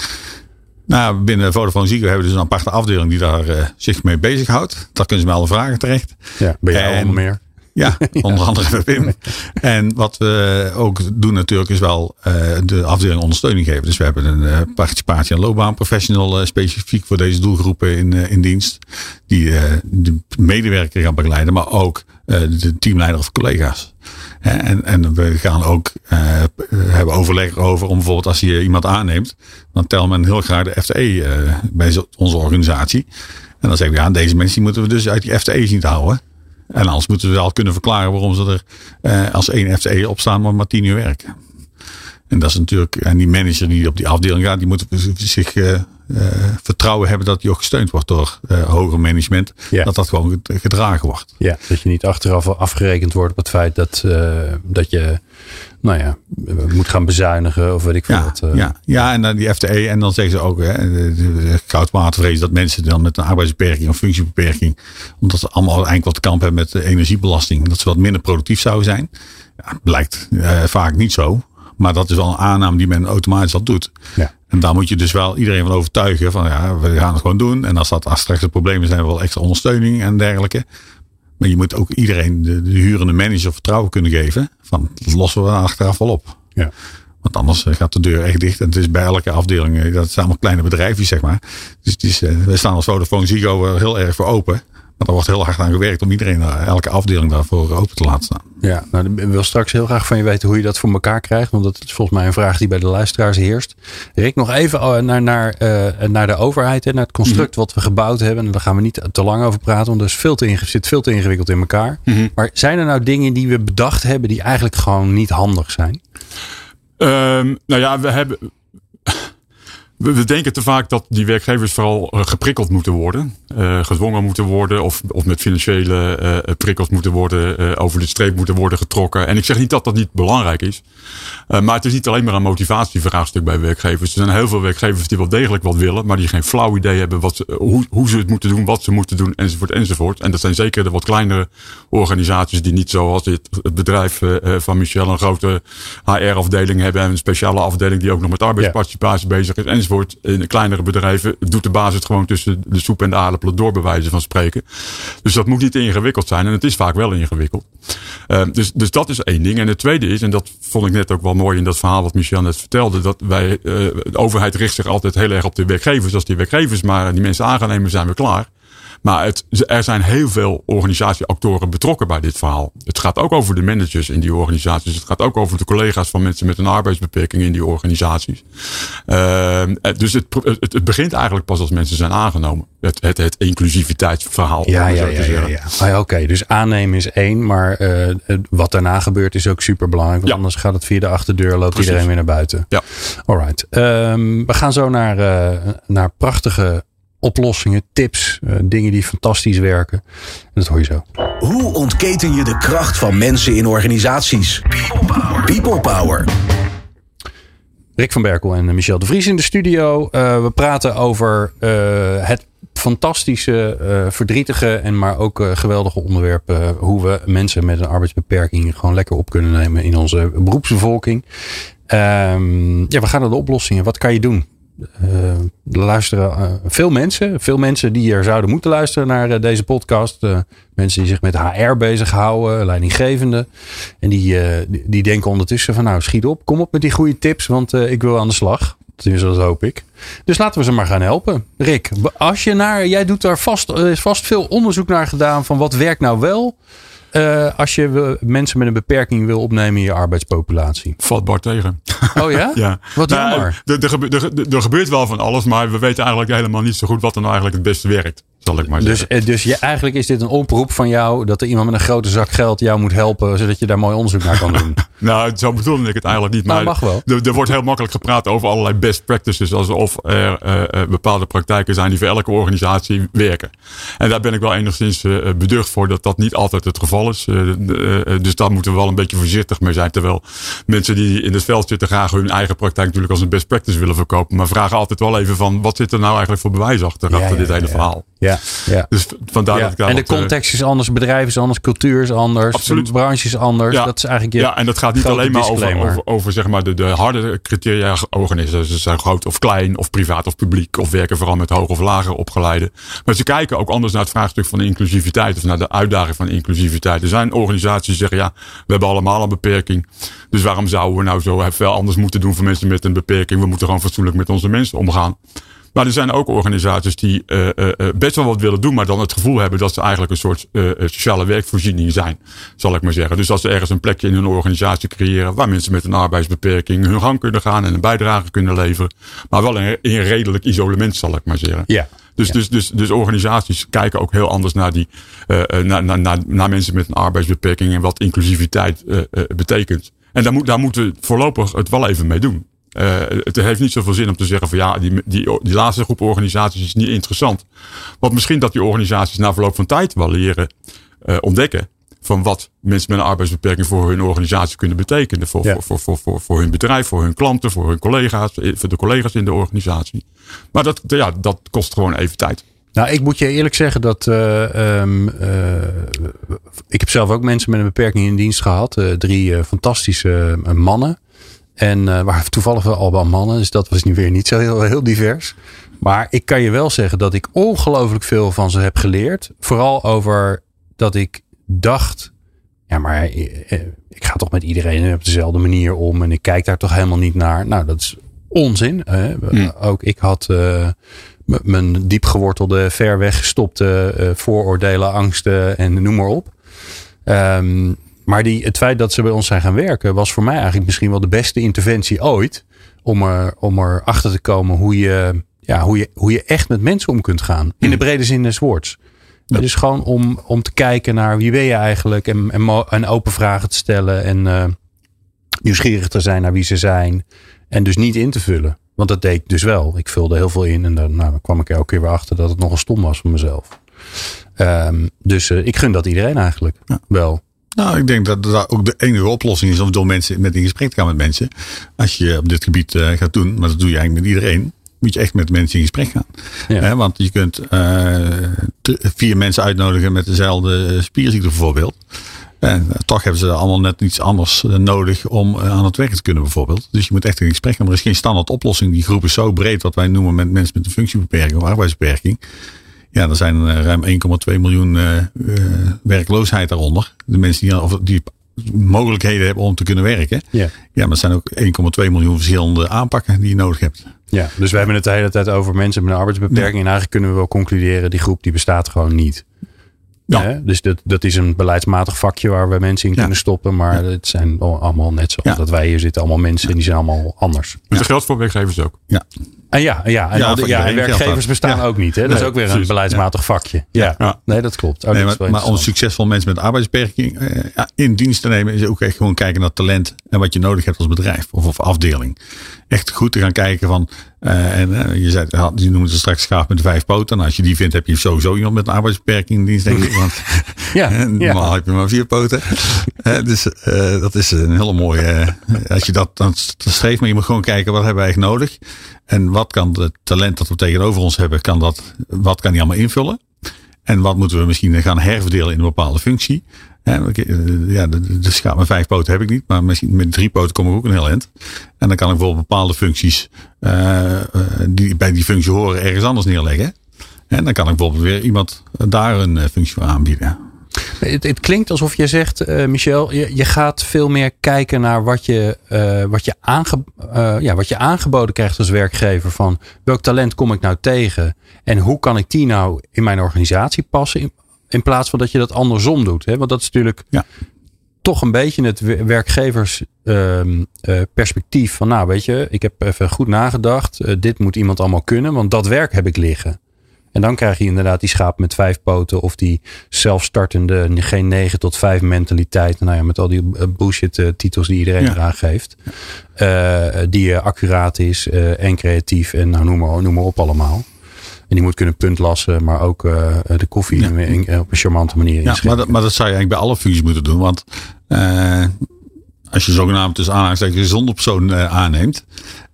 Nou, binnen Vodafone Ziggo hebben we dus een aparte afdeling die daar uh, zich mee bezighoudt. Daar kunnen ze met alle vragen terecht. Ja, ben jij en, meer? Ja, onder andere Wim. En wat we ook doen natuurlijk is wel uh, de afdeling ondersteuning geven. Dus we hebben een uh, participatie- en loopbaanprofessional uh, specifiek voor deze doelgroepen in, in dienst. Die de medewerker gaan begeleiden, maar ook de teamleider of collega's. En, en we gaan ook hebben overleg over om bijvoorbeeld als je iemand aanneemt, dan tellen men heel graag de FTE bij onze organisatie. En dan zeggen we ja, deze mensen moeten we dus uit die FTE zien te houden. En anders moeten we wel kunnen verklaren waarom ze er uh, als één FTE opstaan, maar maar tien uur werken. En dat is natuurlijk, en die manager die op die afdeling gaat, die moet zich uh, uh, vertrouwen hebben dat die ook gesteund wordt door hoger management. Ja. Dat dat gewoon gedragen wordt. Ja, dat je niet achteraf afgerekend wordt op het feit dat, dat je nou ja, moet gaan bezuinigen of weet ik veel ja, wat. Ja, ja, en dan die FTE. En dan zeggen ze ook, hè, goudwatervrees, dat mensen dan met een arbeidsbeperking of functiebeperking, omdat ze allemaal eigenlijk wat te kamp hebben met de energiebelasting, dat ze wat minder productief zouden zijn. Ja, blijkt vaak niet zo. Maar dat is wel een aanname die men automatisch al doet. Ja. En daar moet je dus wel iedereen van overtuigen van ja, we gaan het gewoon doen. En als dat als straks de problemen zijn, wel extra ondersteuning en dergelijke. Maar je moet ook iedereen, de, de hurende manager, vertrouwen kunnen geven. Van dat lossen we achteraf wel op. Ja. Want anders eh, gaat de deur echt dicht. En het is bij elke afdeling, eh, dat zijn allemaal kleine bedrijfjes, zeg maar. Dus het is, eh, we staan als Vodafone Ziggo heel erg voor open. Maar er wordt heel hard aan gewerkt om iedereen, elke afdeling daarvoor open te laten staan. Ja, nou, ik wil straks heel graag van je weten hoe je dat voor elkaar krijgt. Want dat is volgens mij een vraag die bij de luisteraars heerst. Rick, nog even naar, naar, uh, naar de overheid en naar het construct mm wat we gebouwd hebben. En daar gaan we niet te lang over praten, want er is veel te zit veel te ingewikkeld in elkaar. -hmm. Maar zijn er nou dingen die we bedacht hebben die eigenlijk gewoon niet handig zijn? Um, nou ja, we hebben, we denken te vaak dat die werkgevers vooral uh, geprikkeld moeten worden. Uh, gedwongen moeten worden of, of met financiële uh, prikkels moeten worden, over de streep moeten worden getrokken. En ik zeg niet dat dat niet belangrijk is. maar het is niet alleen maar een motivatievraagstuk bij werkgevers. Er zijn heel veel werkgevers die wel degelijk wat willen, maar die geen flauw idee hebben wat ze, hoe, hoe ze het moeten doen, wat ze moeten doen, enzovoort, enzovoort. En dat zijn zeker de wat kleinere organisaties die niet zoals het, het bedrijf van Michel een grote HR-afdeling hebben en een speciale afdeling die ook nog met arbeidsparticipatie bezig is, enzovoort in kleinere bedrijven doet de baas het gewoon tussen de soep en de aardappelen door, bij wijze van spreken. Dus dat moet niet ingewikkeld zijn. En het is vaak wel ingewikkeld. Uh, dus, dus dat is één ding. En het tweede is, en dat vond ik net ook wel mooi in dat verhaal wat Michel net vertelde, dat wij, uh, de overheid richt zich altijd heel erg op de werkgevers. Als die werkgevers maar die mensen aan gaan nemen, zijn we klaar. Maar het, er zijn heel veel organisatieactoren betrokken bij dit verhaal. Het gaat ook over de managers in die organisaties. Het gaat ook over de collega's van mensen met een arbeidsbeperking in die organisaties. Uh, dus het, het, het, begint eigenlijk pas als mensen zijn aangenomen. Het, het, het inclusiviteitsverhaal. Ja, ja, ja, ja, ja. Ah, Oké, dus aannemen is één, maar uh, wat daarna gebeurt is ook super belangrijk. Want ja. anders gaat het via de achterdeur, loopt Precies. iedereen weer naar buiten. Ja. Alright. Um, we gaan zo naar, uh, naar prachtige oplossingen, tips, uh, dingen die fantastisch werken. En dat hoor je zo. Hoe ontketen je de kracht van mensen in organisaties? People Power. People Power. Rick van Berkel en Michel de Vries in de studio. Uh, we praten over uh, het fantastische, uh, verdrietige en maar ook geweldige onderwerp. hoe we mensen met een arbeidsbeperking gewoon lekker op kunnen nemen in onze beroepsbevolking. Um, ja, we gaan naar de oplossingen. Wat kan je doen? Uh, luisteren uh, veel mensen. Veel mensen die er zouden moeten luisteren naar uh, deze podcast. mensen die zich met HR bezighouden, leidinggevenden. En die, die, denken ondertussen van nou schiet op. Kom op met die goede tips, want ik wil aan de slag. Tenminste, dat hoop ik. Dus laten we ze maar gaan helpen. Rick, als je naar, jij doet daar vast, er is vast veel onderzoek naar gedaan van wat werkt nou wel. Uh, als je mensen met een beperking wil opnemen in je arbeidspopulatie? Vatbaar tegen. Oh ja? ja. Wat nou, jammer. Er, er, er, gebeurt wel van alles, maar we weten eigenlijk helemaal niet zo goed wat er nou eigenlijk het beste werkt. Zal ik maar dus, zeggen. Dus je, eigenlijk is dit een oproep van jou dat er iemand met een grote zak geld jou moet helpen, zodat je daar mooi onderzoek naar kan doen. nou, zo bedoelde ik het eigenlijk niet. Nou, maar mag wel. Er, er, wordt heel makkelijk gepraat over allerlei best practices, alsof er uh, bepaalde praktijken zijn die voor elke organisatie werken. En daar ben ik wel enigszins uh, beducht voor dat dat niet altijd het geval is. dus daar moeten we wel een beetje voorzichtig mee zijn. Terwijl mensen die in het veld zitten graag hun eigen praktijk natuurlijk als een best practice willen verkopen. Maar vragen altijd wel even van wat zit er nou eigenlijk voor bewijs achter, ja, achter ja, dit hele ja. verhaal. Ja, ja. Dus vandaar ja. dat ik daar En de wat, context is anders, bedrijf is anders, cultuur is anders, Absoluut. de branche is anders. Ja. Dat is eigenlijk je ja, en dat gaat niet alleen maar over, over, over zeg maar de, de harde criteria. Organisaties Ze zijn groot of klein, of privaat of publiek, of werken vooral met hoog of lager opgeleiden. Maar ze kijken ook anders naar het vraagstuk van de inclusiviteit, of naar de uitdaging van inclusiviteit. Er zijn organisaties die zeggen, ja, we hebben allemaal een beperking. Dus waarom zouden we nou zo veel anders moeten doen voor mensen met een beperking? We moeten gewoon fatsoenlijk met onze mensen omgaan. Maar er zijn ook organisaties die uh, uh, best wel wat willen doen, maar dan het gevoel hebben dat ze eigenlijk een soort uh, sociale werkvoorziening zijn, zal ik maar zeggen. Dus dat ze ergens een plekje in hun organisatie creëren waar mensen met een arbeidsbeperking hun gang kunnen gaan en een bijdrage kunnen leveren. Maar wel in, in redelijk isolement, zal ik maar zeggen. Ja. Dus, Ja. dus, dus, dus organisaties kijken ook heel anders naar, die, naar, naar, naar, naar mensen met een arbeidsbeperking en wat inclusiviteit betekent. En daar, moet, daar moeten we voorlopig het wel even mee doen. Uh, het heeft niet zoveel zin om te zeggen van ja, die, die, die laatste groep organisaties is niet interessant. Want misschien dat die organisaties na verloop van tijd wel leren uh, ontdekken van wat mensen met een arbeidsbeperking voor hun organisatie kunnen betekenen. Voor, Ja. voor, voor, voor, voor, voor hun bedrijf, voor hun klanten, voor hun collega's, voor de collega's in de organisatie. Maar dat, ja, dat kost gewoon even tijd. Nou, ik moet je eerlijk zeggen dat. Uh, um, uh, ik heb zelf ook mensen met een beperking in dienst gehad. Uh, drie fantastische mannen. En uh, waar toevallig wel allemaal mannen. Dus dat was nu weer niet zo heel, heel divers. Maar ik kan je wel zeggen dat ik ongelooflijk veel van ze heb geleerd. Vooral over dat ik dacht. Ja, maar eh, ik ga toch met iedereen op dezelfde manier om. En ik kijk daar toch helemaal niet naar. Nou, dat is onzin. Hè? Hmm. Ook ik had uh, mijn diep gewortelde, ver weggestopte uh, vooroordelen, angsten en noem maar op. Um, maar die, het feit dat ze bij ons zijn gaan werken, was voor mij eigenlijk misschien wel de beste interventie ooit. Om, er, om erachter te komen hoe je, ja, hoe, je, hoe je echt met mensen om kunt gaan. In de brede zin des woords. Ja. Dus gewoon om, om te kijken naar wie ben je eigenlijk. En, en, open vragen te stellen. En uh, nieuwsgierig te zijn naar wie ze zijn. En dus niet in te vullen. Want dat deed ik dus wel. Ik vulde heel veel in. En dan, nou, dan kwam ik elke keer weer achter dat het nogal stom was voor mezelf. Um, dus uh, ik gun dat iedereen eigenlijk Ja. wel. Nou, ik denk dat dat ook de enige oplossing is om door mensen met in gesprek te gaan met mensen. Als je op dit gebied uh, gaat doen, maar dat doe je eigenlijk met iedereen, moet je echt met mensen in gesprek gaan. Ja. Want je kunt uh, vier mensen uitnodigen met dezelfde spierziekte bijvoorbeeld. En uh, toch hebben ze allemaal net iets anders nodig om aan het werk te kunnen bijvoorbeeld. Dus je moet echt in gesprek gaan. Maar er is geen standaard oplossing. Die groep is zo breed wat wij noemen met mensen met een functiebeperking of arbeidsbeperking. Ja, er zijn uh, ruim 1,2 miljoen uh, uh, werkloosheid daaronder. De mensen die, of die mogelijkheden hebben om te kunnen werken. Ja. ja, maar er zijn ook 1,2 miljoen verschillende aanpakken die je nodig hebt. Ja, dus we hebben het de hele tijd over mensen met een arbeidsbeperking. En eigenlijk kunnen we wel concluderen, die groep die bestaat gewoon niet. Ja. Hè? Dus dat, dat is een beleidsmatig vakje waar we mensen in Ja. kunnen stoppen. Maar het zijn al- allemaal net zoals Ja. dat wij hier zitten. Allemaal mensen en die zijn allemaal anders. Dus dat geldt voor werkgevers ook. En ja, ja, en, Ja, die- en werkgevers bestaan ook niet. Hè? Dat is ook weer een beleidsmatig vakje. Ja. Nee, dat klopt. Nee, maar, maar om succesvol mensen met arbeidsbeperking eh, in dienst te nemen, is ook echt gewoon kijken naar talent en wat je nodig hebt als bedrijf of, of afdeling. Echt goed te gaan kijken van, eh, en eh, je, zei, je noemde het straks schaap met vijf poten. En als je die vindt, heb je sowieso iemand met een arbeidsbeperking in dienst, denk ik. Want Ja, ja. normaal heb je maar vier poten. Dus dat is een hele mooie. als je dat dan streeft, maar je moet gewoon kijken wat hebben we eigenlijk nodig. En wat kan het talent dat we tegenover ons hebben, kan dat, wat kan die allemaal invullen? En wat moeten we misschien gaan herverdelen in een bepaalde functie? Eh, ja, de, de, schaap met vijf poten heb ik niet, maar misschien met drie poten kom ik ook een heel eind. En dan kan ik bijvoorbeeld bepaalde functies eh, eh, die bij die functie horen ergens anders neerleggen. En dan kan ik bijvoorbeeld weer iemand daar een functie aanbieden. Het, het klinkt alsof je zegt, eh, Michel, je, je gaat veel meer kijken naar wat je, eh, wat, je aange, eh, ja, wat je aangeboden krijgt als werkgever. Van welk talent kom ik nou tegen? En hoe kan ik die nou in mijn organisatie passen? In, in plaats van dat je dat andersom doet. Hè? Want dat is natuurlijk Ja. toch een beetje het werkgeversperspectief. van nou weet je, ik heb even goed nagedacht. Dit moet iemand allemaal kunnen, want dat werk heb ik liggen. En dan krijg je inderdaad die schaap met vijf poten of die zelfstartende geen 9 tot 5 mentaliteit. Nou ja, met al die eh, bullshit eh, titels die iedereen Ja. eraan geeft. Eh, die accuraat is en creatief en nou noem maar, noem maar op allemaal. En die moet kunnen puntlassen, maar ook de koffie Ja. in- in- op een charmante manier Ja, maar dat, maar dat zou je eigenlijk bij alle functies moeten doen. Want als je zogenaamd dus aanhalingstekens een gezonde persoon aanneemt.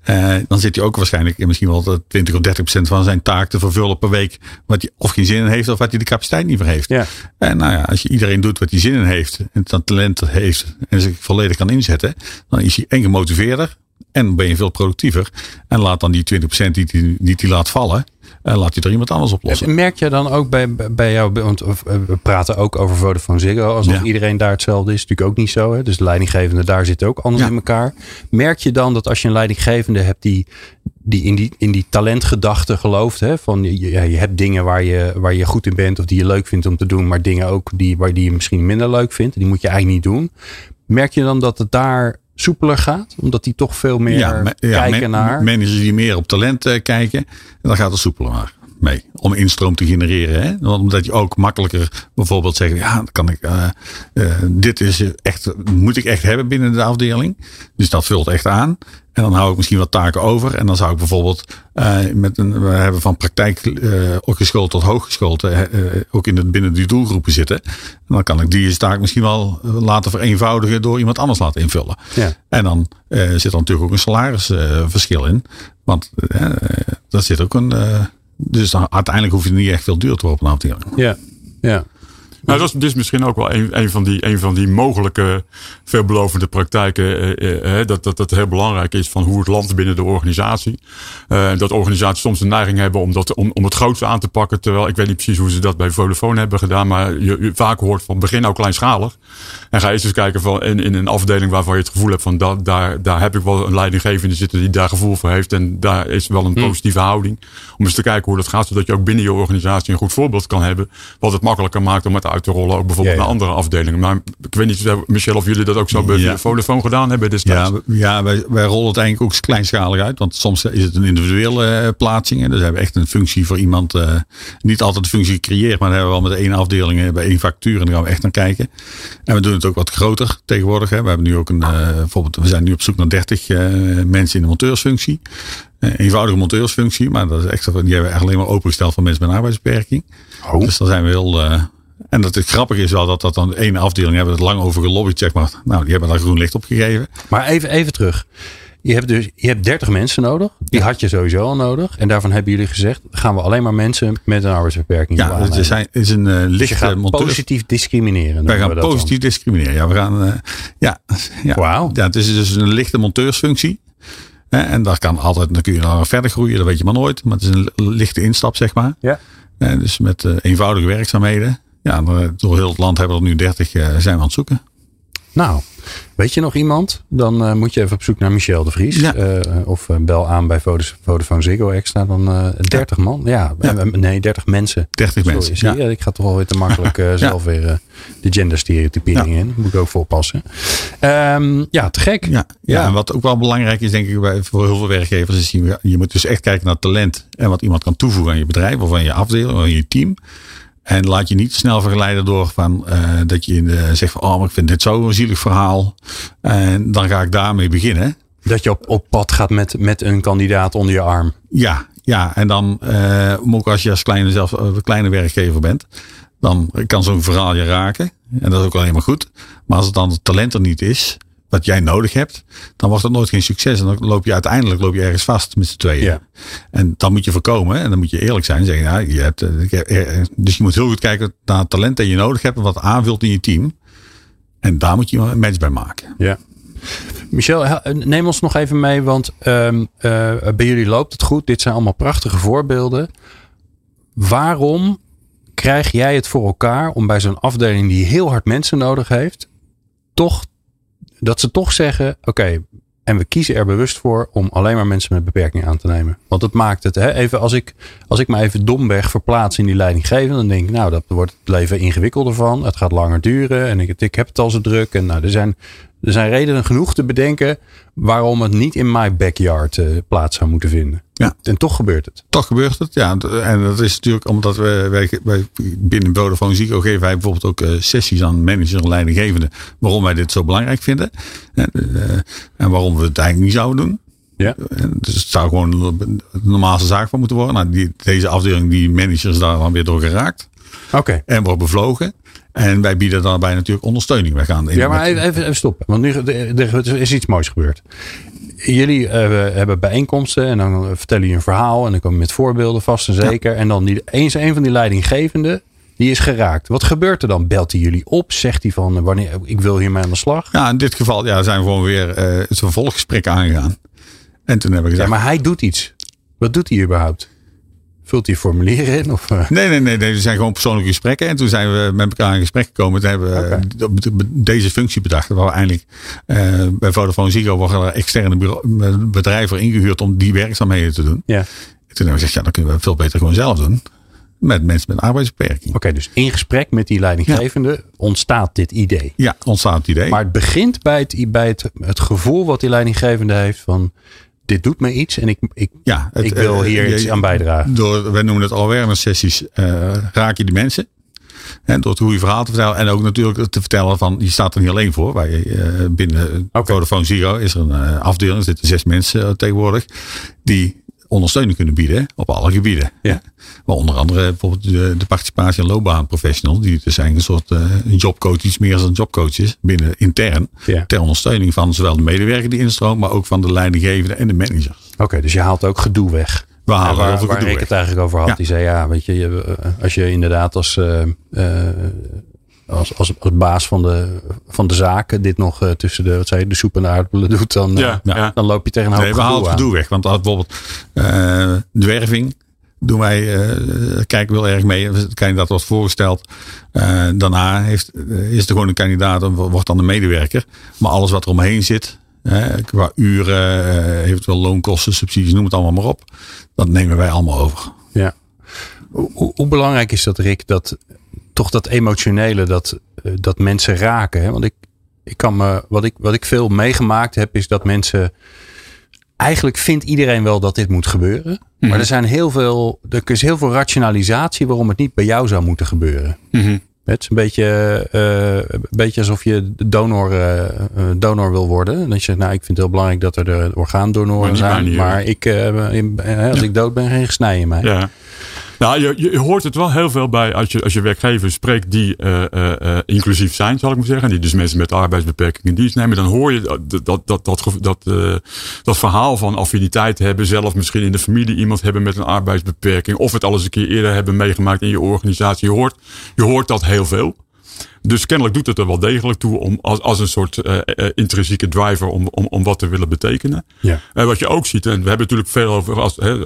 Eh, dan zit hij ook waarschijnlijk misschien wel 20 of 30 procent van zijn taak te vervullen per week. Wat hij of geen zin in heeft of wat hij de capaciteit niet voor heeft. Ja. En nou ja, als je iedereen doet wat hij zin in heeft. En dat talent heeft en zich volledig kan inzetten. Dan is hij en gemotiveerder. En ben je veel productiever. En laat dan die 20 procent die hij die hij laat vallen. En laat je er iemand anders oplossen. Merk je dan ook bij, bij jou, want eh, we praten ook over Vodafone Ziggo, alsof Ja. iedereen daar hetzelfde is. Natuurlijk ook niet zo. Hè? Dus de leidinggevende daar zit ook anders Ja. in elkaar. Merk je dan dat als je een leidinggevende hebt die, die, in, die in die talentgedachte gelooft, hè? van je, je hebt dingen waar je, waar je goed in bent of die je leuk vindt om te doen, maar dingen ook die, waar die je misschien minder leuk vindt, die moet je eigenlijk niet doen. Merk je dan dat het daar soepeler gaat? Omdat die toch veel meer me- ja, kijken men- naar. Managers die meer op talent eh, kijken. En dan gaat het soepeler maar mee. Om instroom te genereren. Hè? Want Omdat je ook makkelijker bijvoorbeeld zegt. Ja, dan kan ik. eh, eh, dit is echt, moet ik echt hebben binnen de afdeling. Dus dat vult echt aan. En dan hou ik misschien wat taken over. En dan zou ik bijvoorbeeld eh, met een, we hebben van praktijk ook geschoold tot hooggeschoold. ook in het, binnen die doelgroepen zitten. En dan kan ik die taak misschien wel laten vereenvoudigen door iemand anders laten invullen. Ja. En dan zit er natuurlijk ook een salarisverschil in. Want daar zit ook een. Dus uiteindelijk hoef je niet echt veel duur te worden op een. Ja, ja. Nou, dat is, is misschien ook wel een, een, van, die, een van die mogelijke veelbelovende praktijken. eh, eh, eh, dat, dat dat heel belangrijk is van hoe het landt binnen de organisatie. Eh, dat organisaties soms de neiging hebben om, dat, om, om het grootste aan te pakken. Terwijl ik weet niet precies hoe ze dat bij Vodafone hebben gedaan. Maar je, je vaak hoort van begin nou kleinschalig. En ga eens eens kijken van in, in een afdeling waarvan je het gevoel hebt van da, daar, daar heb ik wel een leidinggevende zitten die daar gevoel voor heeft. En daar is wel een positieve houding. Om eens te kijken hoe dat gaat. Zodat je ook binnen je organisatie een goed voorbeeld kan hebben. Wat het makkelijker maakt om het uit te rollen. Ook bijvoorbeeld Ja, ja. naar andere afdelingen. Maar ik weet niet, Michel, of jullie dat ook zo bij Ja. Vodafone gedaan hebben destijds. Ja, we- ja wij, wij rollen het eigenlijk ook kleinschalig uit. Want soms is het een individuele eh, plaatsing. Dus we hebben echt een functie voor iemand. eh, niet altijd een functie gecreëerd. Maar dan hebben we wel met één afdeling eh, bij één factuur. En daar gaan we echt naar kijken. En we doen het ook wat groter tegenwoordig. Hè. We hebben nu ook een. eh, bijvoorbeeld, we zijn nu op zoek naar 30 eh, mensen in de monteursfunctie. Eenvoudige monteursfunctie. Maar dat is echt, die hebben we echt alleen maar opengesteld voor mensen met een arbeidsbeperking. Oh. Dus daar zijn we heel. En dat het grappige is wel dat dat dan één afdeling hebben het lang over gelobbyd, zeg maar. Nou, die hebben daar groen licht op gegeven. Maar even, even terug. Je hebt dus je hebt 30 mensen nodig. Die had je sowieso al nodig. En daarvan hebben jullie gezegd: gaan we alleen maar mensen met een arbeidsbeperking Ja, het is, een- is een eh, Dus je lichte monteur. positief discrimineren. Wij gaan we dat dan. positief discrimineren. Ja, we gaan. eh, ja, ja. Wauw. ja, het is dus een lichte monteursfunctie. Hè, en daar kan altijd, dan kun je dan verder groeien, dat weet je maar nooit. Maar het is een lichte instap, zeg maar. Ja. Eh, dus met eh, eenvoudige werkzaamheden. Ja, door door heel het land hebben we er nu 30 eh, zijn we aan het zoeken. Nou, weet je nog iemand? Dan uh, moet je even op zoek naar Michel de Vries. Ja. Uh, of uh, bel aan bij Vodafone Ziggo Extra. Dan 30 ja. man. Ja, ja, nee, 30 mensen. 30 Sorry, mensen. Zie je? Ik ga toch wel weer te makkelijk zelf weer de genderstereotypering in. Moet ik ook voor oppassen. Um, ja, te gek. Ja, ja, en wat ook wel belangrijk is, denk ik, bij, voor heel veel werkgevers, is je, je moet dus echt kijken naar talent en wat iemand kan toevoegen aan je bedrijf of aan je afdeling of aan je team. En laat je niet snel verleiden door van, uh, dat je uh, zegt van, oh, maar ik vind dit zo'n zielig verhaal. En dan ga ik daarmee beginnen. Dat je op, op pad gaat met, met een kandidaat onder je arm. Ja, ja. En dan, uh, ook als je als kleine, zelf, kleine werkgever bent, dan kan zo'n verhaal je raken. En dat is ook alleen maar goed. Maar als het dan het talent er niet is, wat jij nodig hebt, dan wordt het nooit geen succes. En dan loop je uiteindelijk loop je ergens vast met z'n tweeën. Ja. En dan moet je voorkomen. En dan moet je eerlijk zijn. En zeggen, ja, je hebt, dus je moet heel goed kijken naar het talent dat je nodig hebt. En wat aanvult in je team. En daar moet je een match bij maken. Ja. Michel, neem ons nog even mee. Want um, uh, bij jullie loopt het goed. Dit zijn allemaal prachtige voorbeelden. Waarom krijg jij het voor elkaar om bij zo'n afdeling die heel hard mensen nodig heeft, toch dat ze toch zeggen: oké, en we kiezen er bewust voor om alleen maar mensen met beperking aan te nemen. Want het maakt het, hè, even als ik, als ik me even domweg verplaats in die leidinggevende, dan denk ik, nou, dat wordt het leven ingewikkelder van. Het gaat langer duren en ik, ik heb het al zo druk. En nou, er zijn, er zijn redenen genoeg te bedenken waarom het niet in my backyard uh, plaats zou moeten vinden. Ja. En toch gebeurt het. Toch gebeurt het, ja. En dat is natuurlijk omdat we wij, wij binnen Vodafone Zico geven wij bijvoorbeeld ook uh, sessies aan managers en leidinggevenden. Waarom wij dit zo belangrijk vinden. En, uh, en waarom we het eigenlijk niet zouden doen. Ja. Dus het zou gewoon de normaalste zaak van moeten worden. Nou, die, deze afdeling, die managers daar dan weer door geraakt. Oké. Okay. En wordt bevlogen. En wij bieden daarbij natuurlijk ondersteuning. Wij gaan ja, maar even, even stoppen. Want nu er is iets moois gebeurd. Jullie uh, hebben bijeenkomsten en dan vertellen jullie een verhaal. En dan komen met voorbeelden vast en zeker. Ja. En dan die, eens een van die leidinggevenden, die is geraakt. Wat gebeurt er dan? Belt hij jullie op? Zegt hij van wanneer ik wil hiermee aan de slag? Ja, in dit geval ja, zijn we gewoon weer uh, het vervolggesprek aangegaan. En toen heb ik gezegd. Ja, maar hij doet iets. Wat doet hij überhaupt? Vult hij formulieren in? Of, uh? nee, nee, nee, nee. Er zijn gewoon persoonlijke gesprekken. En toen zijn we met elkaar in gesprek gekomen. Toen hebben we okay. deze functie bedacht. Waar we eigenlijk uh, bij Vodafone Ziggo worden er externe bureau, bedrijven ingehuurd om die werkzaamheden te doen. Ja. En toen hebben we gezegd, ja, dan kunnen we veel beter gewoon zelf doen. Met mensen met een arbeidsbeperking. Oké, okay, dus in gesprek met die leidinggevende ja. ontstaat dit idee. Ja, ontstaat het idee. Maar het begint bij het, bij het, het gevoel wat die leidinggevende heeft van dit doet me iets en ik, ik, ja, het, ik wil hier uh, iets aan bijdragen. Door, wij noemen het awareness sessies, uh, raak je de mensen. En door het hoe je verhaal te vertellen. En ook natuurlijk te vertellen van, je staat er niet alleen voor. Wij, uh, binnen okay. Vodafone Zero is er een afdeling, er zitten zes mensen tegenwoordig. Die ondersteuning kunnen bieden op alle gebieden. Ja. Maar onder andere bijvoorbeeld de, de participatie en loopbaanprofessionals. Die dus zijn een soort uh, jobcoach, iets meer dan jobcoach is. Binnen intern. Ja. Ter ondersteuning van zowel de medewerker die instroomt. Maar ook van de leidinggevende en de manager. Oké, okay, dus je haalt ook gedoe weg. We halen waar, waar ik het eigenlijk over had. Ja. Die zei ja, weet je, je als je inderdaad als... Uh, uh, als, als, als baas van de, van de zaken dit nog uh, tussen de, wat zei je, de soep en de aardappelen doet, dan, Ja, uh, ja. dan loop je tegen een hoop Nee, we gedoe het aan. gedoe weg. Want bijvoorbeeld uh, de werving doen wij, kijken we heel erg mee. De kandidaat wordt voorgesteld. Daarna heeft, is er gewoon een kandidaat en wordt dan een medewerker. Maar alles wat er omheen zit, qua uren, eventueel loonkosten, subsidies, noem het allemaal maar op. Dat nemen wij allemaal over. Ja. Hoe, hoe belangrijk is dat, Rick, dat toch dat emotionele, dat, dat mensen raken? Hè? Want ik, ik kan me, wat ik, wat ik veel meegemaakt heb, is dat mensen. Eigenlijk vindt iedereen wel dat dit moet gebeuren. Mm -hmm. Maar er zijn heel veel. Er is heel veel rationalisatie waarom het niet bij jou zou moeten gebeuren. Mm -hmm. Het is een beetje, uh, een beetje alsof je donor, uh, donor wil worden. En dat je zegt, nou, ik vind het heel belangrijk dat er de orgaandonoren maar zijn. Maar ik, uh, als ja. ik dood ben, geen gesnij in mij. Ja. Nou, je, je hoort het wel heel veel bij als je, als je werkgevers spreekt die uh, uh, inclusief zijn, zal ik maar zeggen. Die dus mensen met arbeidsbeperkingen in dienst nemen. Dan hoor je dat, dat, dat, dat, dat, dat verhaal van affiniteit hebben. Zelf misschien in de familie iemand hebben met een arbeidsbeperking. Of het al eens een keer eerder hebben meegemaakt in je organisatie. Je hoort, je hoort dat heel veel. Dus kennelijk doet het er wel degelijk toe om als, als een soort uh, intrinsieke driver om, om, om wat te willen betekenen. Ja. En wat je ook ziet, en we hebben natuurlijk veel over, als, uh,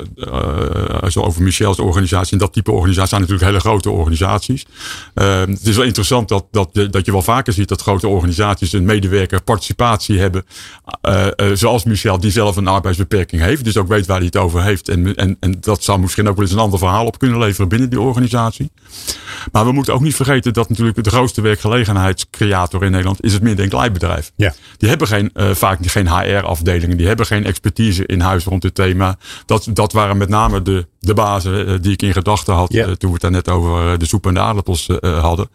zo over Michel's organisatie. En dat type organisaties zijn natuurlijk hele grote organisaties. Ehm, het is wel interessant dat, dat, dat je wel vaker ziet dat grote organisaties een medewerker participatie hebben. zoals Michel, die zelf een arbeidsbeperking heeft. Dus ook weet waar hij het over heeft. En, en, en dat zou misschien ook wel eens een ander verhaal op kunnen leveren binnen die organisatie. Maar we moeten ook niet vergeten dat natuurlijk de grootste werkgelegenheidscreator in Nederland is het midden- en kleinbedrijf. Ja. Die hebben geen, uh, vaak geen HR-afdelingen, die hebben geen expertise in huis rond dit thema. Dat, dat waren met name de, de bazen uh, die ik in gedachten had Ja. uh, toen we het daar net over de soep en de aardappels hadden.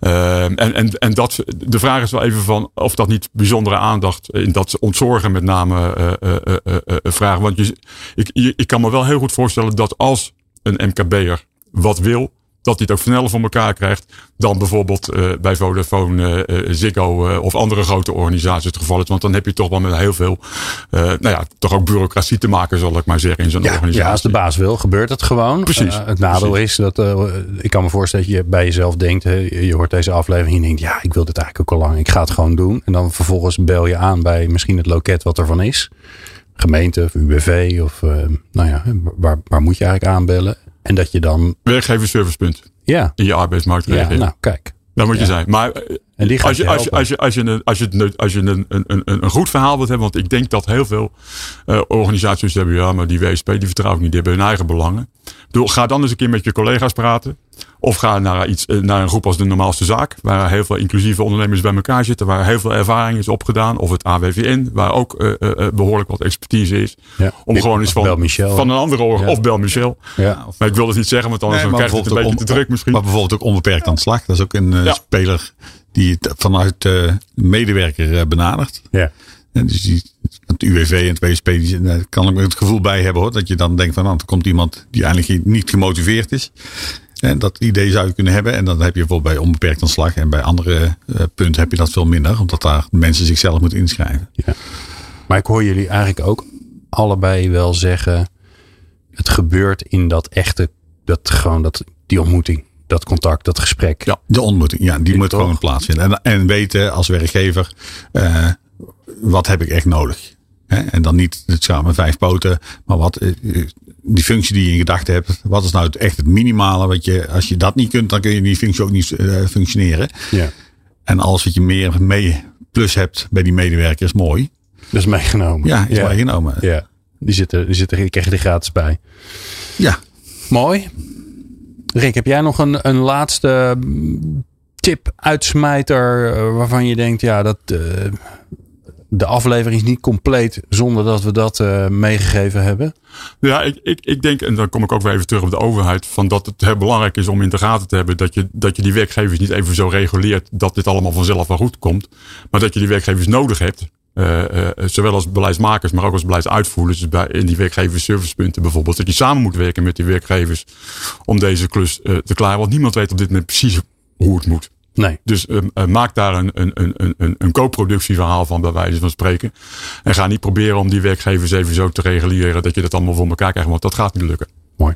Ehm, en, en, en dat, de vraag is wel even van of dat niet bijzondere aandacht in dat ontzorgen met name vragen. Want je, ik, je, ik kan me wel heel goed voorstellen dat als een MKB'er wat wil, dat hij het ook sneller voor elkaar krijgt dan bijvoorbeeld uh, bij Vodafone, uh, Ziggo uh, of andere grote organisaties het geval is. Want dan heb je toch wel met heel veel, nou ja, toch ook bureaucratie te maken, zal ik maar zeggen, in zo'n ja, organisatie. Ja, als de baas wil, gebeurt het gewoon. Precies. het nadeel precies. is dat, ik kan me voorstellen dat je bij jezelf denkt, je hoort deze aflevering en je denkt, ja, ik wil dit eigenlijk ook al lang, ik ga het gewoon doen. En dan vervolgens bel je aan bij misschien het loket wat ervan is. Gemeente of UWV of, nou ja, waar, waar moet je eigenlijk aanbellen? En dat je dan. Werkgeversservicepunt. Ja. In je arbeidsmarktregeling. Ja, nou, kijk. Dat moet je zijn. Maar die als, je, als, je, als, je, als je, een, als je, als je een, een, een, goed verhaal wilt hebben. Want ik denk dat heel veel uh, organisaties hebben. Ja, maar die WSP die vertrouw ik niet. Die hebben hun eigen belangen. Dus ga dan eens een keer met je collega's praten. Of ga naar, iets, naar een groep als de normaalste zaak. Waar heel veel inclusieve ondernemers bij elkaar zitten. Waar heel veel ervaring is opgedaan. Of het AWVN. Waar ook uh, uh, behoorlijk wat expertise is. Ja. Om gewoon eens van, van een andere oor. Ja. Of bel Michel. Ja. Maar ik wil het niet zeggen. Want anders Nee, krijg je het een beetje te druk misschien. Maar bijvoorbeeld ook onbeperkt aan de slag. Dat is ook een Ja. speler die het vanuit de medewerker eh, benadert. Ja. En dus die, het UWV en het WSP, die, daar kan ik me het gevoel bij hebben hoor. Dat je dan denkt van, nou, er komt iemand die eigenlijk niet gemotiveerd is. En dat idee zou je kunnen hebben. En dan heb je bijvoorbeeld bij onbeperkt aan slag. En bij andere uh, punten heb je dat veel minder. Omdat daar mensen zichzelf moeten inschrijven. Ja. Maar ik hoor jullie eigenlijk ook allebei wel zeggen. Het gebeurt in dat echte, dat gewoon dat, die ontmoeting. Dat contact, dat gesprek. Ja. De ontmoeting, ja, die Ik moet gewoon plaatsvinden. En, en weten als werkgever, uh, wat heb ik echt nodig? Hè? En dan niet het samen vijf poten, maar wat, uh, die functie die je in gedachten hebt, wat is nou het, echt het minimale? Wat je, als je dat niet kunt, dan kun je die functie ook niet uh, functioneren. Ja. En alles wat je meer mee plus hebt bij die medewerker is mooi. Dat is meegenomen. Ja, is ja. meegenomen. Ja. Die zitten, die zitten, die krijg je er gratis bij. Ja. Mooi. Rick, heb jij nog een, een laatste tip, uitsmijter, uh, waarvan je denkt, ja, dat uh, de aflevering is niet compleet zonder dat we dat uh, meegegeven hebben? Ja, ik, ik, ik denk, en dan kom ik ook weer even terug op de overheid, van dat het heel belangrijk is om in de gaten te hebben dat je, dat je die werkgevers niet even zo reguleert dat dit allemaal vanzelf wel goed komt. Maar dat je die werkgevers nodig hebt. Uh, uh, zowel als beleidsmakers, maar ook als beleidsuitvoerders. Dus bij, in die werkgeversservicepunten bijvoorbeeld. Dat je samen moet werken met die werkgevers om deze klus te klaren. Want niemand weet op dit moment precies hoe het moet. Nee. Dus maak daar een, een, een, een, een co-productieverhaal van, bij wijze van spreken. En ga niet proberen om die werkgevers even zo te reguleren dat je dat allemaal voor elkaar krijgt. Want dat gaat niet lukken. Mooi.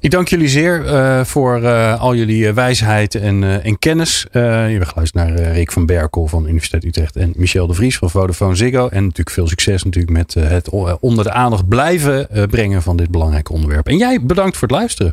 Ik dank jullie zeer uh, voor uh, al jullie wijsheid en, uh, en kennis. je hebt geluisterd naar Rick van Berkel van Universiteit Utrecht en Michel de Vries van Vodafone Ziggo. En natuurlijk veel succes natuurlijk met het onder de aandacht blijven brengen van dit belangrijke onderwerp. En jij bedankt voor het luisteren.